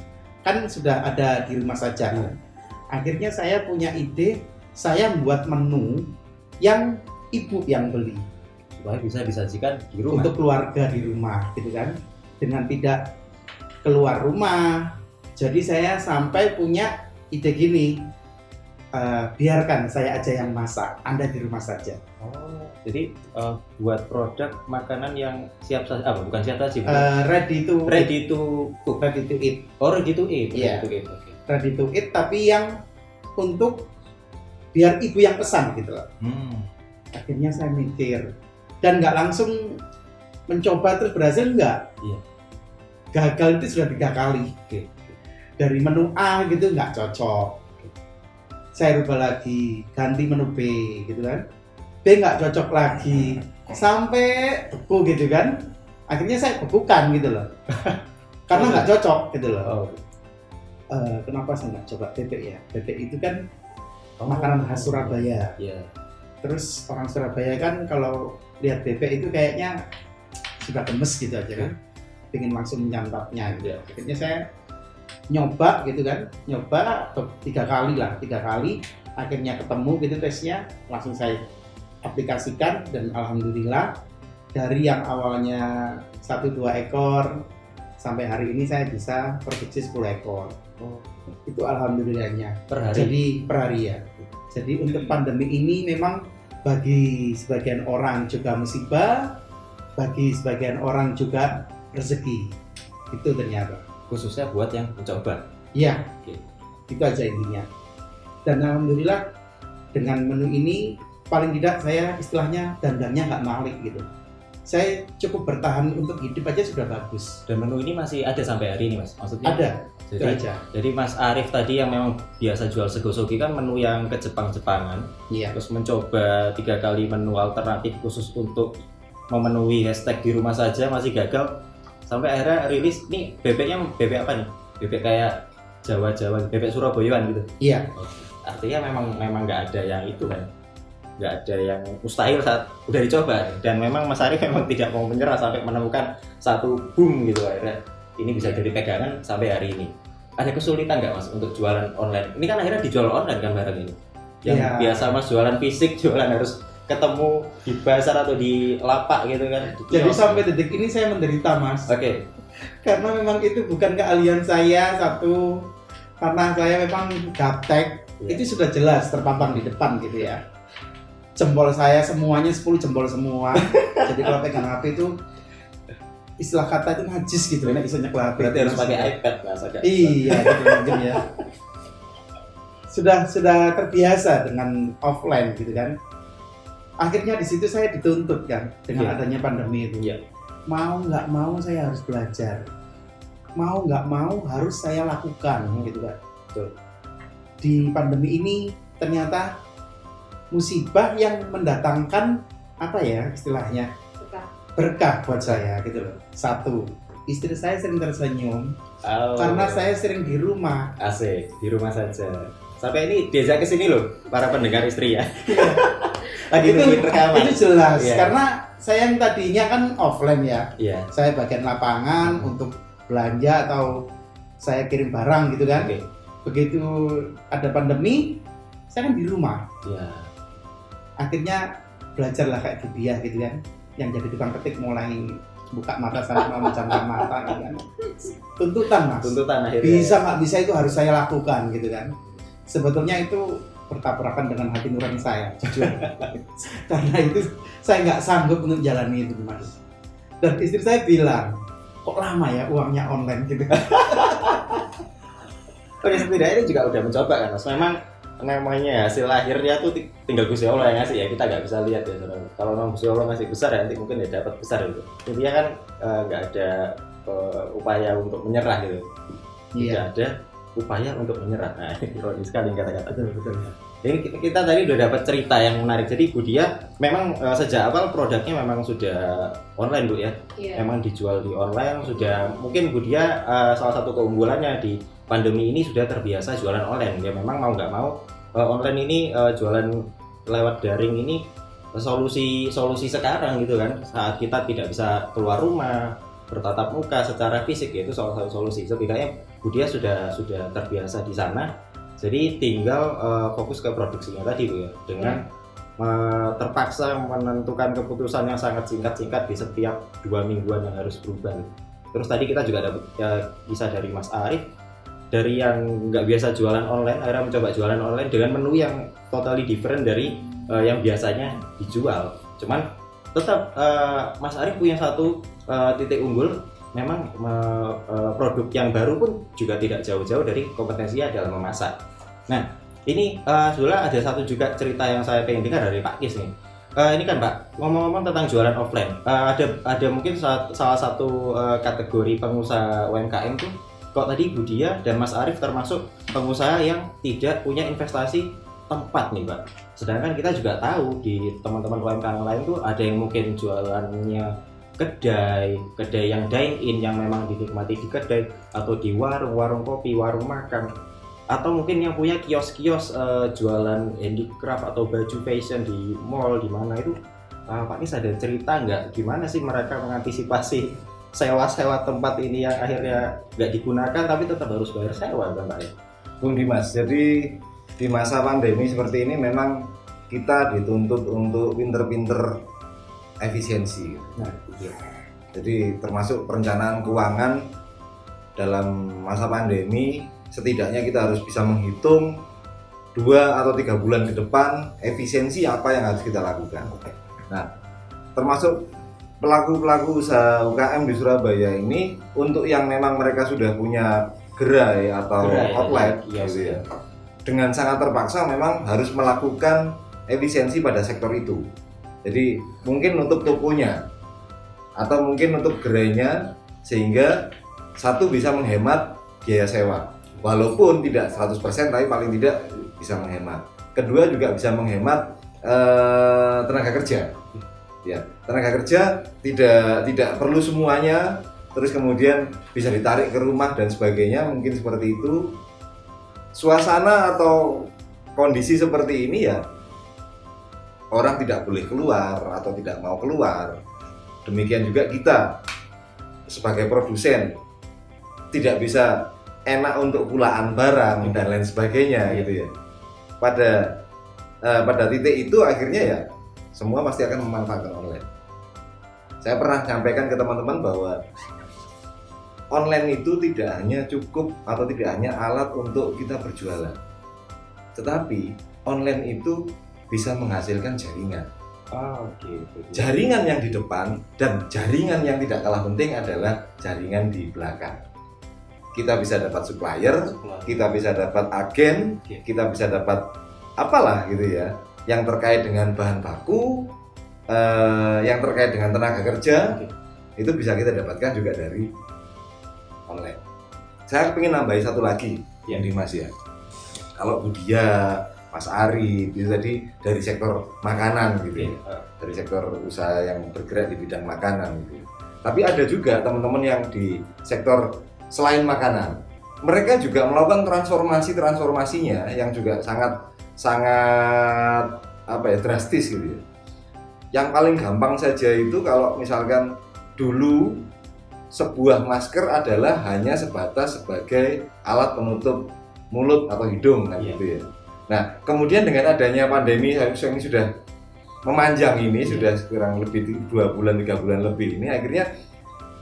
kan sudah ada di rumah saja Iya. akhirnya saya punya ide saya membuat menu yang ibu yang beli Supaya bisa disajikan di rumah. untuk keluarga di rumah gitu kan dengan tidak keluar rumah jadi saya sampai punya ide gini eh, biarkan saya aja yang masak anda di rumah saja Oh, jadi eh, buat produk makanan yang siap saji, apa bukan siap saji, bukan Eh, ready to ready to cook. ready to eat Oh, ready to eat. Iya. Ready to eat. Oke. ready to eat tapi yang untuk biar ibu yang pesan gitu loh Hmm. akhirnya saya mikir dan nggak langsung mencoba terus berhasil nggak Iya. Gagal itu sudah tiga kali Oke. dari menu A gitu nggak cocok. Saya rubah lagi ganti menu B gitu kan. B nggak cocok lagi. Sampai beku gitu kan. Akhirnya saya bekukan gitu loh. Karena nggak cocok gitu loh. Oh. Eh, kenapa saya nggak coba bebek ya? Bebek itu kan Oh. makanan khas Surabaya. Iya. terus orang Surabaya kan kalau lihat bebek itu kayaknya sudah gemes gitu aja kan pengen langsung menyantapnya gitu Iya. akhirnya saya nyoba gitu kan nyoba tiga kali lah tiga kali akhirnya ketemu gitu tesnya langsung saya aplikasikan dan alhamdulillah dari yang awalnya satu dua ekor sampai hari ini saya bisa produksi 10 ekor Oh, itu alhamdulillahnya per hari. jadi per hari ya. Jadi untuk pandemi ini memang bagi sebagian orang juga musibah, bagi sebagian orang juga rezeki. Itu ternyata. khususnya buat yang mencoba. Iya. Oke. Itu aja intinya. Dan alhamdulillah dengan menu ini paling tidak saya istilahnya dandangnya nggak malik gitu. Saya cukup bertahan untuk hidup aja sudah bagus. Dan menu ini masih ada sampai hari ini, Mas. Maksudnya Ada, itu Jadi, aja. jadi Mas Arif tadi yang memang biasa jual segosogi kan menu yang ke Jepang-Jepangan. Iya. Terus mencoba tiga kali menu alternatif khusus untuk memenuhi hashtag di rumah saja masih gagal. Sampai akhirnya rilis nih bebeknya bebek apa nih? Bebek kayak Jawa Jawa bebek Surabayaan gitu. Iya. artinya memang memang nggak ada yang itu kan? Nggak ada yang mustahil saat udah dicoba. Dan memang Mas Arif memang tidak mau menyerah sampai menemukan satu boom gitu akhirnya. Ini bisa jadi pegangan sampai hari ini. Ada kesulitan nggak mas untuk jualan online? Ini kan akhirnya dijual online kan barang ini? Yang Iya. biasa mas jualan fisik jualan harus ketemu di pasar atau di lapak gitu kan di Jadi kios. sampai detik ini saya menderita mas. oke Karena memang itu bukan keahlian saya satu. Karena saya memang gaptek. Iya. Itu sudah jelas terpampang di depan gitu ya. Jempol saya semuanya 10 jempol semua. Jadi kalau pegang HP itu istilah kata itu najis gitu. Enak bisa nyekel HP. berarti harus pakai iPad mas Iya, gitu mungkin ya. Sudah sudah terbiasa dengan offline gitu kan. Akhirnya di situ saya dituntut kan dengan Iya. adanya pandemi itu. Iya. Mau nggak mau saya harus belajar. Mau nggak mau harus saya lakukan gitu kan. Betul. Di pandemi ini ternyata musibah yang mendatangkan apa ya istilahnya berkah buat saya gitu loh. Satu, istri saya sering tersenyum Oh. karena saya sering di rumah asik di rumah saja sampai ini diajak ke sini loh para pendengar istri ya lagi itu, rekaman. itu jelas Iya. karena saya yang tadinya kan offline ya. Iya. Saya bagian lapangan Hmm. untuk belanja atau saya kirim barang gitu kan. Oke. Begitu ada pandemi saya kan di rumah. Iya. Akhirnya belajarlah kayak Budia gitu kan. Yang jadi tukang ketik mulai buka mata sampai memejamkan mata gitu kan. Tuntutan mas. Tuntutan akhirnya. Bisa nggak bisa itu harus saya lakukan gitu kan. Sebetulnya itu bertabrakan dengan hati nurani saya jujur. Karena itu saya nggak sanggup untuk jalani itu mas. Dan istri saya bilang kok lama ya uangnya online gitu? Oke setidaknya ini juga udah mencoba kan mas. Memang namanya hasil akhirnya tuh ti- tinggal Gusti Allah yang ngasih ya. Kita nggak bisa lihat ya saudara. kalau memang Gusti Allah ngasih besar ya nanti mungkin ya dapat besar gitu. Intinya kan eh, nggak ada eh, upaya untuk menyerah gitu. Tidak ada upaya untuk menyerah nah ini ironis sekali kata-kata betul betul Jadi kita, kita tadi udah dapat cerita yang menarik. Jadi Bu Dia memang eh, sejak awal produknya memang sudah online Bu ya. Iya. Memang dijual di online sudah mungkin Bu Dia eh, salah satu keunggulannya di pandemi ini sudah terbiasa jualan online. Ya memang mau nggak mau eh, online ini eh, jualan lewat daring ini solusi solusi sekarang gitu kan. Saat kita tidak bisa keluar rumah bertatap muka secara fisik ya itu salah satu solusi. Setidaknya Bu Dia sudah sudah terbiasa di sana jadi tinggal eh, fokus ke produksinya tadi bu ya, dengan eh, terpaksa menentukan keputusan yang sangat singkat-singkat di setiap dua mingguan yang harus berubah. Terus tadi kita juga dapat ya, kisah dari Mas Arif dari yang nggak biasa jualan online, akhirnya mencoba jualan online dengan menu yang totally different dari eh, yang biasanya dijual. Cuman tetap eh, Mas Arif punya satu eh, titik unggul memang me- eh, produk yang baru pun juga tidak jauh-jauh dari kompetensinya dalam memasak. Nah, ini eh, sebenarnya ada satu juga cerita yang saya pengen dengar dari Pak Kis nih. Eh, ini kan Pak, ngomong-ngomong tentang jualan offline, eh, ada ada mungkin salah satu eh, kategori pengusaha UMKM tuh kok tadi Budia dan Mas Arif termasuk pengusaha yang tidak punya investasi tempat nih Pak. Sedangkan kita juga tahu di teman-teman UMKM lain tuh ada yang mungkin jualannya kedai, kedai yang dine in yang memang dinikmati di kedai atau di warung, warung kopi, warung makan atau mungkin yang punya kios-kios eh, jualan handicraft atau baju fashion di mall di mana itu eh, Pak Nis ada cerita nggak gimana sih mereka mengantisipasi sewa-sewa tempat ini yang akhirnya nggak digunakan tapi tetap harus bayar sewa kan Pak ya? Bung Dimas, jadi di masa pandemi seperti ini memang kita dituntut untuk pinter-pinter efisiensi. Nah, iya. Jadi termasuk perencanaan keuangan dalam masa pandemi, setidaknya kita harus bisa menghitung dua atau tiga bulan ke depan efisiensi apa yang harus kita lakukan. Nah, termasuk pelaku-pelaku usaha UKM di Surabaya ini untuk yang memang mereka sudah punya gerai atau Gerai, outlet iya, gitu iya. ya. Dengan sangat terpaksa memang harus melakukan efisiensi pada sektor itu. Jadi mungkin nutup tokonya atau mungkin nutup gerainya sehingga satu bisa menghemat biaya sewa. Walaupun tidak 100% tapi paling tidak bisa menghemat. Kedua juga bisa menghemat eh, tenaga kerja. Ya, tenaga kerja tidak tidak perlu semuanya terus kemudian bisa ditarik ke rumah dan sebagainya mungkin seperti itu suasana atau kondisi seperti ini ya orang tidak boleh keluar atau tidak mau keluar demikian juga kita sebagai produsen tidak bisa enak untuk pulaan barang dan lain sebagainya Iya. gitu ya. Pada eh, pada titik itu akhirnya ya semua pasti akan memanfaatkan online. Saya pernah sampaikan ke teman-teman bahwa online itu tidak hanya cukup atau tidak hanya alat untuk kita berjualan tetapi online itu bisa menghasilkan jaringan Oke. jaringan yang di depan dan jaringan yang tidak kalah penting adalah jaringan di belakang. Kita bisa dapat supplier, kita bisa dapat agen, Oke. kita bisa dapat apalah gitu ya, yang terkait dengan bahan baku, eh, yang terkait dengan tenaga kerja, itu bisa kita dapatkan juga dari online. Saya ingin nambahin satu lagi yang Dimas ya. Kalau Budia, Mas Ari, itu tadi dari sektor makanan gitu ya eh, dari sektor usaha yang bergerak di bidang makanan gitu. Tapi ada juga teman-teman yang di sektor selain makanan. Mereka juga melakukan transformasi transformasinya yang juga sangat sangat apa ya drastis gitu ya. Yang paling gampang saja itu kalau misalkan dulu sebuah masker adalah hanya sebatas sebagai alat penutup mulut atau hidung kan Iya. gitu ya. Nah, kemudian dengan adanya pandemi yang sudah memanjang ini Iya. sudah kurang lebih dua bulan tiga bulan lebih ini akhirnya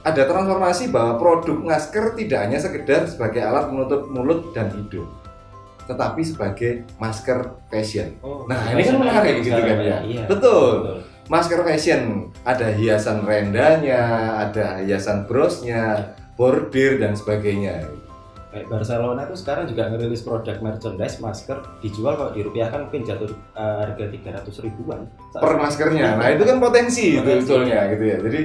ada transformasi bahwa produk masker tidak hanya sekedar sebagai alat menutup mulut dan hidung tetapi sebagai masker fashion Oh, Nah, ini kan menarik gitu kan ya. Iya. Betul. masker fashion ada hiasan rendanya ada hiasan brosnya bordir dan sebagainya Kayak Barcelona tuh sekarang juga ngerilis produk merchandise masker dijual kalau dirupiahkan mungkin jatuh eh, harga 300 ribuan. per maskernya nah itu kan potensi itu Potensi. sebetulnya gitu ya jadi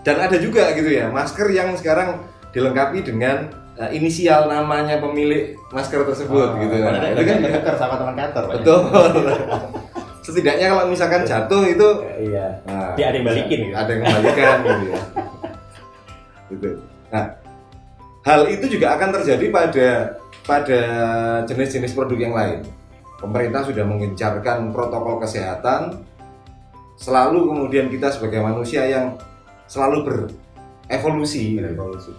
dan ada juga gitu ya masker yang sekarang dilengkapi dengan uh, inisial namanya pemilik masker tersebut Oh, gitu nah, itu kan ketukar sama teman kantor. Betul setidaknya kalau misalkan jatuh itu Iya. nah, Dia ada yang balikin gitu. ada yang kembalikan gitu ya gitu nah hal itu juga akan terjadi pada pada jenis-jenis produk yang lain pemerintah sudah mengencarkan protokol kesehatan selalu kemudian kita sebagai manusia yang selalu berevolusi gitu. Revolusi.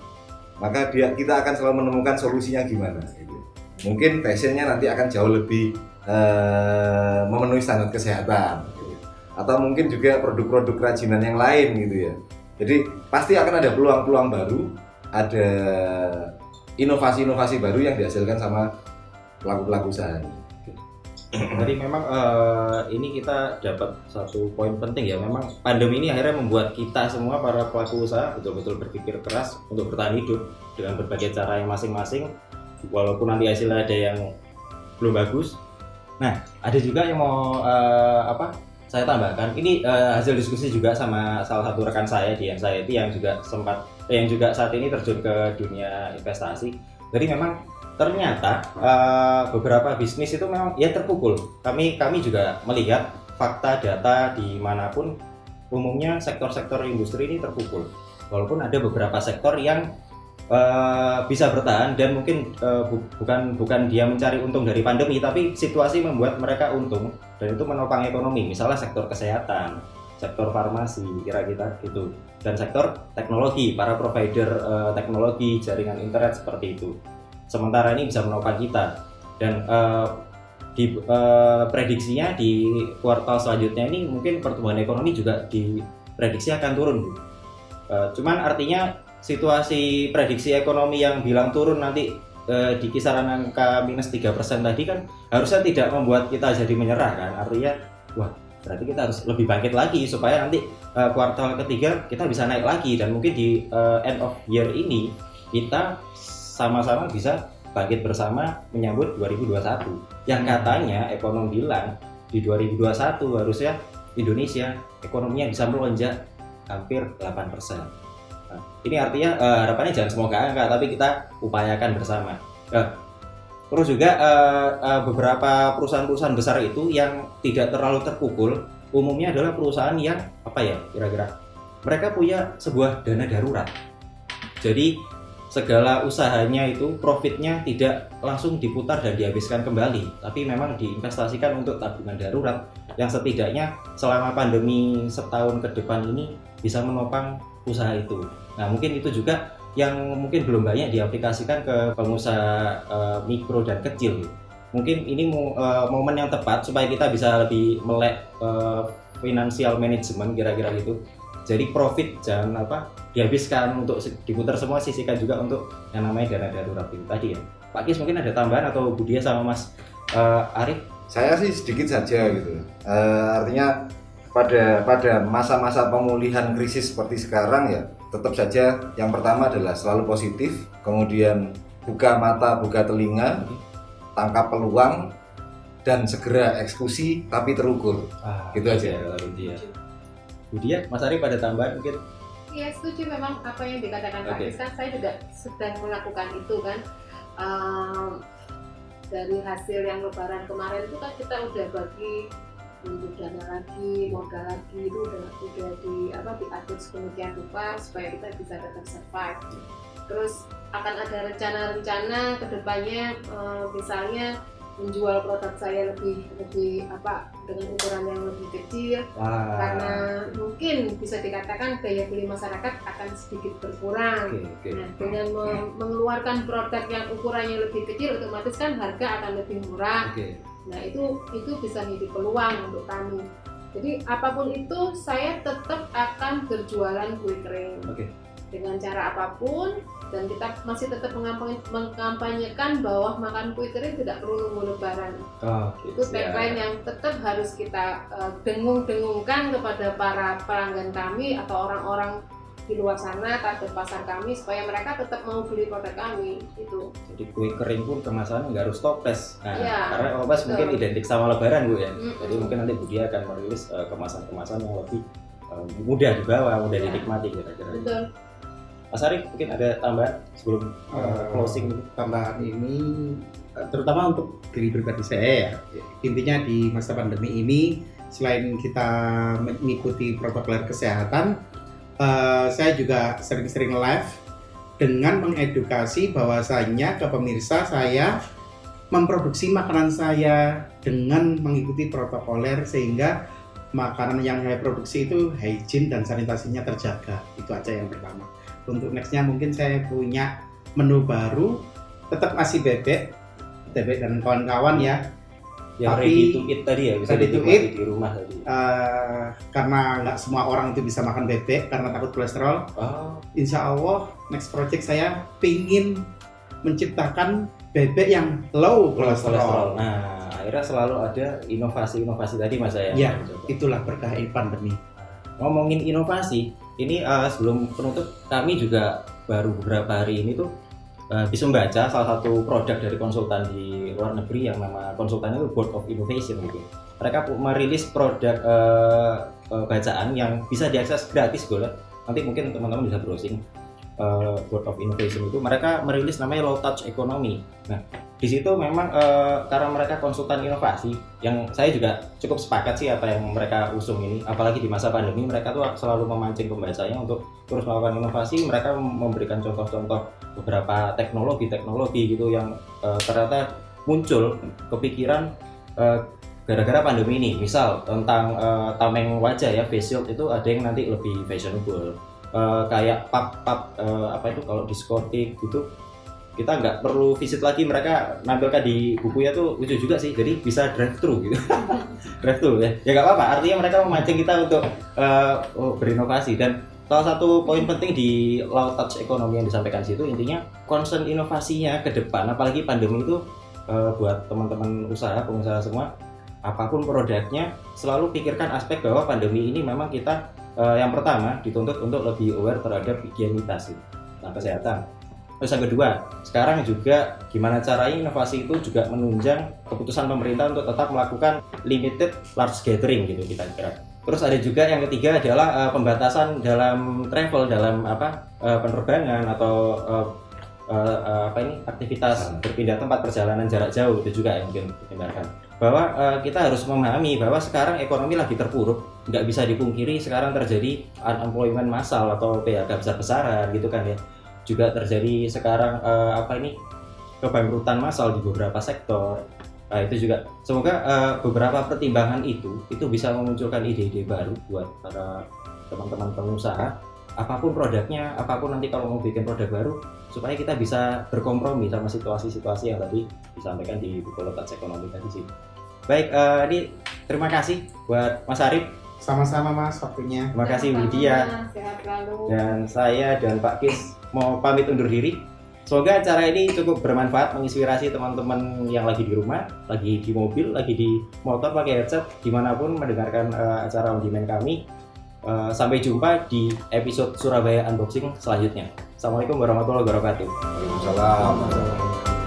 maka dia kita akan selalu menemukan solusinya gimana gitu. mungkin fashionnya nanti akan jauh lebih eh, memenuhi standar kesehatan gitu. atau mungkin juga produk-produk kerajinan yang lain gitu ya jadi pasti akan ada peluang-peluang baru ada inovasi-inovasi baru yang dihasilkan sama pelaku-pelaku usaha ini. Jadi memang eh, ini kita dapat satu poin penting ya. Memang pandemi ini akhirnya membuat kita semua para pelaku usaha betul-betul berpikir keras untuk bertahan hidup dengan berbagai cara yang masing-masing. Walaupun nanti hasilnya ada yang belum bagus. Nah, ada juga yang mau eh, apa? Saya tambahkan. Ini eh, hasil diskusi juga sama salah satu rekan saya di Anxiety yang juga sempat eh, yang juga saat ini terjun ke dunia investasi. Jadi memang ternyata eh, beberapa bisnis itu memang ya terpukul. Kami kami juga melihat fakta data di mana pun umumnya sektor-sektor industri ini terpukul. Walaupun ada beberapa sektor yang eh, bisa bertahan dan mungkin eh, bu- bukan bukan dia mencari untung dari pandemi, tapi situasi membuat mereka untung dan itu menopang ekonomi. Misalnya sektor kesehatan, sektor farmasi, kira-kira gitu, dan sektor teknologi, para provider eh, teknologi, jaringan internet seperti itu sementara ini bisa menopang kita dan eh, di eh, prediksinya di kuartal selanjutnya ini mungkin pertumbuhan ekonomi juga diprediksi akan turun Bu. Eh, cuman artinya situasi prediksi ekonomi yang bilang turun nanti eh, di kisaran angka minus 3% tadi kan harusnya tidak membuat kita jadi menyerah kan artinya wah berarti kita harus lebih bangkit lagi supaya nanti eh, kuartal ketiga kita bisa naik lagi dan mungkin di eh, end of year ini kita sama-sama bisa bangkit bersama menyambut 2021 yang katanya ekonom bilang di 2021 harusnya Indonesia ekonominya bisa melonjak hampir 8%. Ini artinya eh, harapannya jangan semoga angka tapi kita upayakan bersama. Nah, terus juga eh, eh, beberapa perusahaan-perusahaan besar itu yang tidak terlalu terpukul umumnya adalah perusahaan yang apa ya kira-kira mereka punya sebuah dana darurat Jadi segala usahanya itu profitnya tidak langsung diputar dan dihabiskan kembali, tapi memang diinvestasikan untuk tabungan darurat yang setidaknya selama pandemi setahun ke depan ini bisa menopang usaha itu. Nah mungkin itu juga yang mungkin belum banyak diaplikasikan ke pengusaha eh, mikro dan kecil. Mungkin ini eh, momen yang tepat supaya kita bisa lebih melek eh, financial management kira-kira gitu. Jadi profit jangan apa dihabiskan untuk diputar semua sisihkan juga untuk yang namanya dana darurat itu tadi ya. Pak Kis mungkin ada tambahan atau Budia sama Mas eh, Arif? Saya sih sedikit saja gitu. Eh, artinya pada pada masa-masa pemulihan krisis seperti sekarang ya tetap saja yang pertama adalah selalu positif, kemudian buka mata, buka telinga, tangkap peluang dan segera eksekusi tapi terukur. Ah, Gitu aja. ya, kalau Budia. Budia, Mas Arif ada tambahan mungkin? Iya setuju memang apa yang dikatakan Pak Oke. Kis kan saya juga sedang melakukan itu kan Ehm, dari hasil yang lebaran kemarin itu kan kita udah bagi untuk dana lagi modal lagi itu udah udah di apa diatur sedemikian rupa supaya kita bisa tetap survive terus akan ada rencana-rencana ke depannya eh, misalnya menjual produk saya lebih lebih apa dengan ukuran yang lebih kecil Wah. karena mungkin bisa dikatakan daya beli masyarakat akan sedikit berkurang. Oke, oke. Nah, dengan me- mengeluarkan produk yang ukurannya lebih kecil, otomatis kan harga akan lebih murah. Oke. Nah, itu itu bisa menjadi peluang untuk kami. Jadi apa pun itu, saya tetap akan berjualan kue kering Oke. dengan cara apa pun dan kita masih tetap mengkampanyekan bahwa makan kue kering tidak perlu nunggu lebaran Oke, itu tagline yang tetap harus kita eh, dengung-dengungkan kepada para pelanggan kami atau orang-orang di luar sana target pasar kami supaya mereka tetap mau beli produk kami itu Jadi kue kering pun kemasannya nggak harus toples. Nah, Iya, karena toples mungkin identik sama lebaran bu ya. Mm-mm. Jadi mungkin nanti Budia akan merilis eh, kemasan-kemasan yang lebih eh, mudah dibawa, mudah Iya. dinikmati kira-kira. betul Mas Arif mungkin ada tambahan sebelum Eh, closing tambahan ini terutama untuk diri pribadi saya ya intinya di masa pandemi ini selain kita mengikuti protokol kesehatan eh, saya juga sering-sering live dengan mengedukasi bahwasanya ke pemirsa saya memproduksi makanan saya dengan mengikuti protokoler sehingga makanan yang saya produksi itu hygiene dan sanitasinya terjaga. Itu aja yang pertama. Untuk nextnya mungkin saya punya menu baru tetap masih bebek bebek dan kawan-kawan ya Yang Tapi- ready to eat tadi ya, bisa Ready to dinikmati eat. di rumah tadi. Eh, karena nggak semua orang itu bisa makan bebek karena takut kolesterol Oh, insya Allah next project saya pingin menciptakan bebek yang low kolesterol Nah, akhirnya selalu ada inovasi-inovasi tadi mas saya. Ya. itulah berkah pandemi ngomongin inovasi, ini eh, sebelum penutup kami juga baru beberapa hari ini tuh eh, bisa membaca salah satu produk dari konsultan di luar negeri yang nama konsultannya itu Board of Innovation gitu. Mereka merilis produk eh, eh, bacaan yang bisa diakses gratis boleh. Nanti mungkin teman-teman bisa browsing eh, Board of Innovation itu. Mereka merilis namanya Low Touch Economy. Nah, di situ memang eh, karena mereka konsultan inovasi yang saya juga cukup sepakat sih apa yang mereka usung ini. Apalagi di masa pandemi mereka tuh selalu memancing pembacanya untuk terus melakukan inovasi. Mereka memberikan contoh-contoh beberapa teknologi-teknologi gitu yang eh, ternyata muncul kepikiran eh, gara-gara pandemi ini. Misal tentang tameng wajah ya face shield itu ada yang nanti lebih fashionable. Kayak pub-pub eh, apa itu kalau diskotik gitu kita nggak perlu visit lagi mereka nampilkan di bukunya tuh lucu juga sih. Jadi bisa drive thru gitu. Drive thru ya. Ya nggak apa-apa. Artinya mereka memancing kita untuk oh, berinovasi. Dan salah satu poin penting di low touch ekonomi yang disampaikan situ intinya concern inovasinya ke depan apalagi pandemi itu eh, buat teman-teman usaha pengusaha semua apa pun produknya selalu pikirkan aspek bahwa pandemi ini memang kita eh, yang pertama dituntut untuk lebih aware terhadap higienitas gitu, nah, kesehatan Terus yang kedua, sekarang juga gimana caranya inovasi itu juga menunjang keputusan pemerintah untuk tetap melakukan limited large gathering gitu kita kira. Terus ada juga yang ketiga adalah eh, pembatasan dalam travel dalam apa eh, penerbangan atau eh, eh, eh, apa ini aktivitas berpindah tempat perjalanan jarak jauh itu juga yang mungkin dipertimbangkan. Bahwa eh, kita harus memahami bahwa sekarang ekonomi lagi terpuruk, nggak bisa dipungkiri sekarang terjadi unemployment massal atau PHK besar-besaran gitu kan ya juga terjadi sekarang eh, apa ini kebangkrutan massal di beberapa sektor. Nah, itu juga semoga eh, beberapa pertimbangan itu itu bisa memunculkan ide-ide baru buat para teman-teman pengusaha apa pun produknya, apa pun nanti kalau mau bikin produk baru supaya kita bisa berkompromi sama situasi-situasi yang tadi disampaikan di buku letak ekonomi tadi sih. Baik, eh, ini terima kasih buat Mas Arif, Sama-sama Mas waktunya. terima kasih Sama-sama, Widya sehat selalu dan saya dan Pak Kis mau pamit undur diri. Semoga acara ini cukup bermanfaat, menginspirasi teman-teman yang lagi di rumah, lagi di mobil, lagi di motor pakai headset, di mana pun mendengarkan eh, acara on demand kami. Eh, sampai jumpa di episode Surabaya Unboxing selanjutnya. Assalamualaikum warahmatullahi wabarakatuh. Waalaikumsalam.